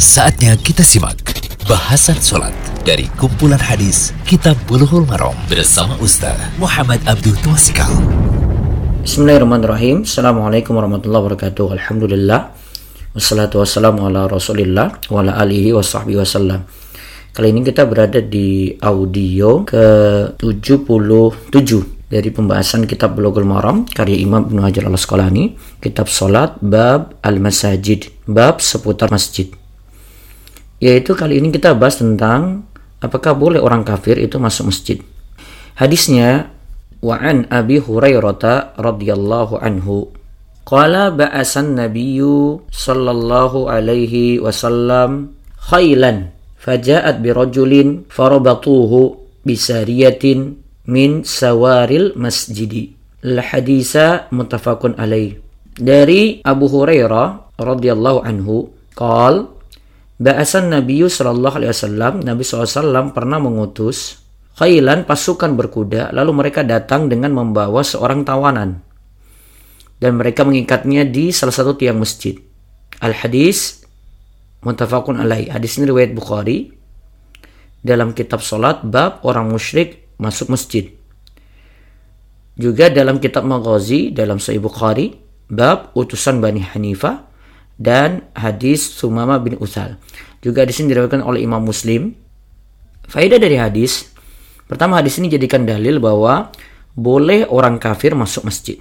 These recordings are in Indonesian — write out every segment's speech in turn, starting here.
Saatnya kita simak bahasan sholat dari kumpulan hadis Kitab Bulughul Maram bersama Ustaz Muhammad Abdul Twasikal. Bismillahirrahmanirrahim. Assalamualaikum warahmatullahi wabarakatuh. Alhamdulillah. Wassalatu wassalamu ala rasulillah wa ala alihi wa sahbihi wasallam. Kali ini kita berada di audio ke-77 dari pembahasan kitab Bulughul Maram karya Imam Ibnu Hajar Al-Asqalani, kitab salat bab al-masajid, bab seputar masjid. Yaitu kali ini kita bahas tentang apakah boleh orang kafir itu masuk masjid. Hadisnya wa an Abi Hurairah radhiyallahu anhu qala ba'asan nabiyyu sallallahu alaihi wasallam khailan faja'at birajulin farabatuhu bisariyatin min sawaril masjidi. Al-hadisa mutafakun alaih. Dari Abu Hurairah radhiyallahu anhu, qal Ba'asan Nabi sallallahu alaihi wasallam, Nabi SAW pernah mengutus khailan pasukan berkuda, lalu mereka datang dengan membawa seorang tawanan. Dan mereka mengikatnya di salah satu tiang masjid. Al-hadis mutafakun alaih. Hadis ini riwayat Bukhari dalam kitab salat bab orang musyrik masuk masjid. Juga dalam kitab Maghazi dalam Sahih Bukhari bab utusan Bani Hanifah dan hadis Sumama bin Utsal. Juga di sini diriwayatkan oleh Imam Muslim. Faedah dari hadis, pertama hadis ini jadikan dalil bahwa boleh orang kafir masuk masjid.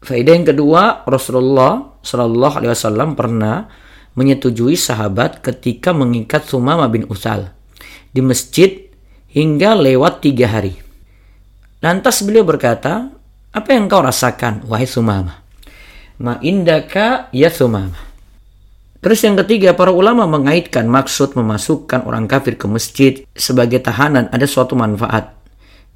Faedah yang kedua, Rasulullah Shallallahu Alaihi Wasallam pernah menyetujui sahabat ketika mengikat Sumama bin Utsal di masjid hingga lewat tiga hari. Lantas beliau berkata, apa yang kau rasakan, wahai Sumama? Ma indaka ya Sumama. Terus yang ketiga, para ulama mengaitkan maksud memasukkan orang kafir ke masjid sebagai tahanan ada suatu manfaat,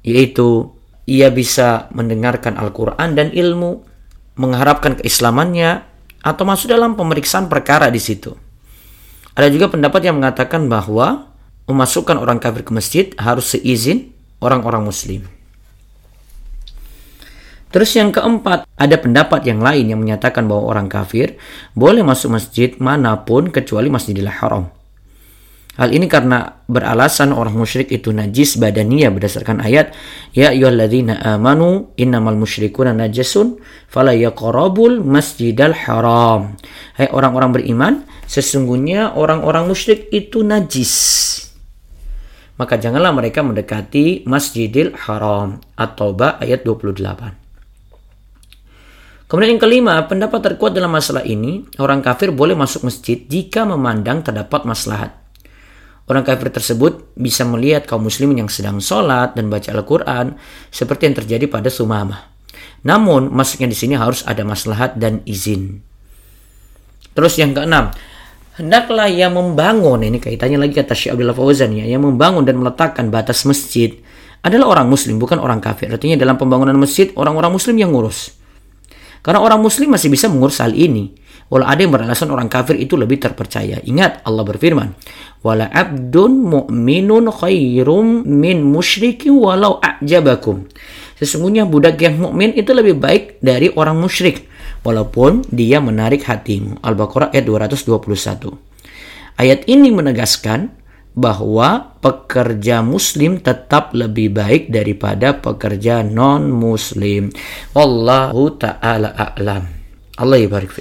yaitu ia bisa mendengarkan Al-Quran dan ilmu, mengharapkan keislamannya, atau masuk dalam pemeriksaan perkara di situ. Ada juga pendapat yang mengatakan bahwa memasukkan orang kafir ke masjid harus seizin orang-orang muslim. Terus yang keempat, ada pendapat yang lain yang menyatakan bahwa orang kafir boleh masuk masjid mana pun kecuali Masjidil Haram. Hal ini karena beralasan orang musyrik itu najis badannya berdasarkan ayat Ya ayyuhalladzina amanu innamal musyrikuna najasun fala yaqrabul masjidal haram. Hai orang-orang beriman, sesungguhnya orang-orang musyrik itu najis maka janganlah mereka mendekati Masjidil Haram. At-Taubah ayat 28. Kemudian yang kelima, pendapat terkuat dalam masalah ini, orang kafir boleh masuk masjid jika memandang terdapat maslahat. Orang kafir tersebut bisa melihat kaum muslimin yang sedang sholat dan baca Al-Quran seperti yang terjadi pada Sumamah. Namun, masuknya di sini harus ada maslahat dan izin. Terus yang keenam, hendaklah yang membangun ini kaitannya lagi kata Syekh Abdullah Fauzan ya yang membangun dan meletakkan batas masjid adalah orang muslim bukan orang kafir artinya dalam pembangunan masjid orang-orang muslim yang ngurus karena orang muslim masih bisa mengurus hal ini walau ada yang beralasan orang kafir itu lebih terpercaya ingat Allah berfirman wala abdun mu'minun khairum min musyrikin walau a'jabakum sesungguhnya budak yang mukmin itu lebih baik dari orang musyrik walaupun dia menarik hatimu. Al-Baqarah ayat 221. Ayat ini menegaskan bahwa pekerja muslim tetap lebih baik daripada pekerja non muslim. Wallahu taala a'lam. Allah yabarik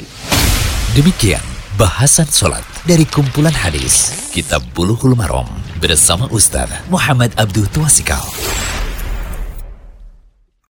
Demikian bahasan solat dari kumpulan hadis Kitab Bulughul Maram bersama Ustaz Muhammad Abdul Tuasikal.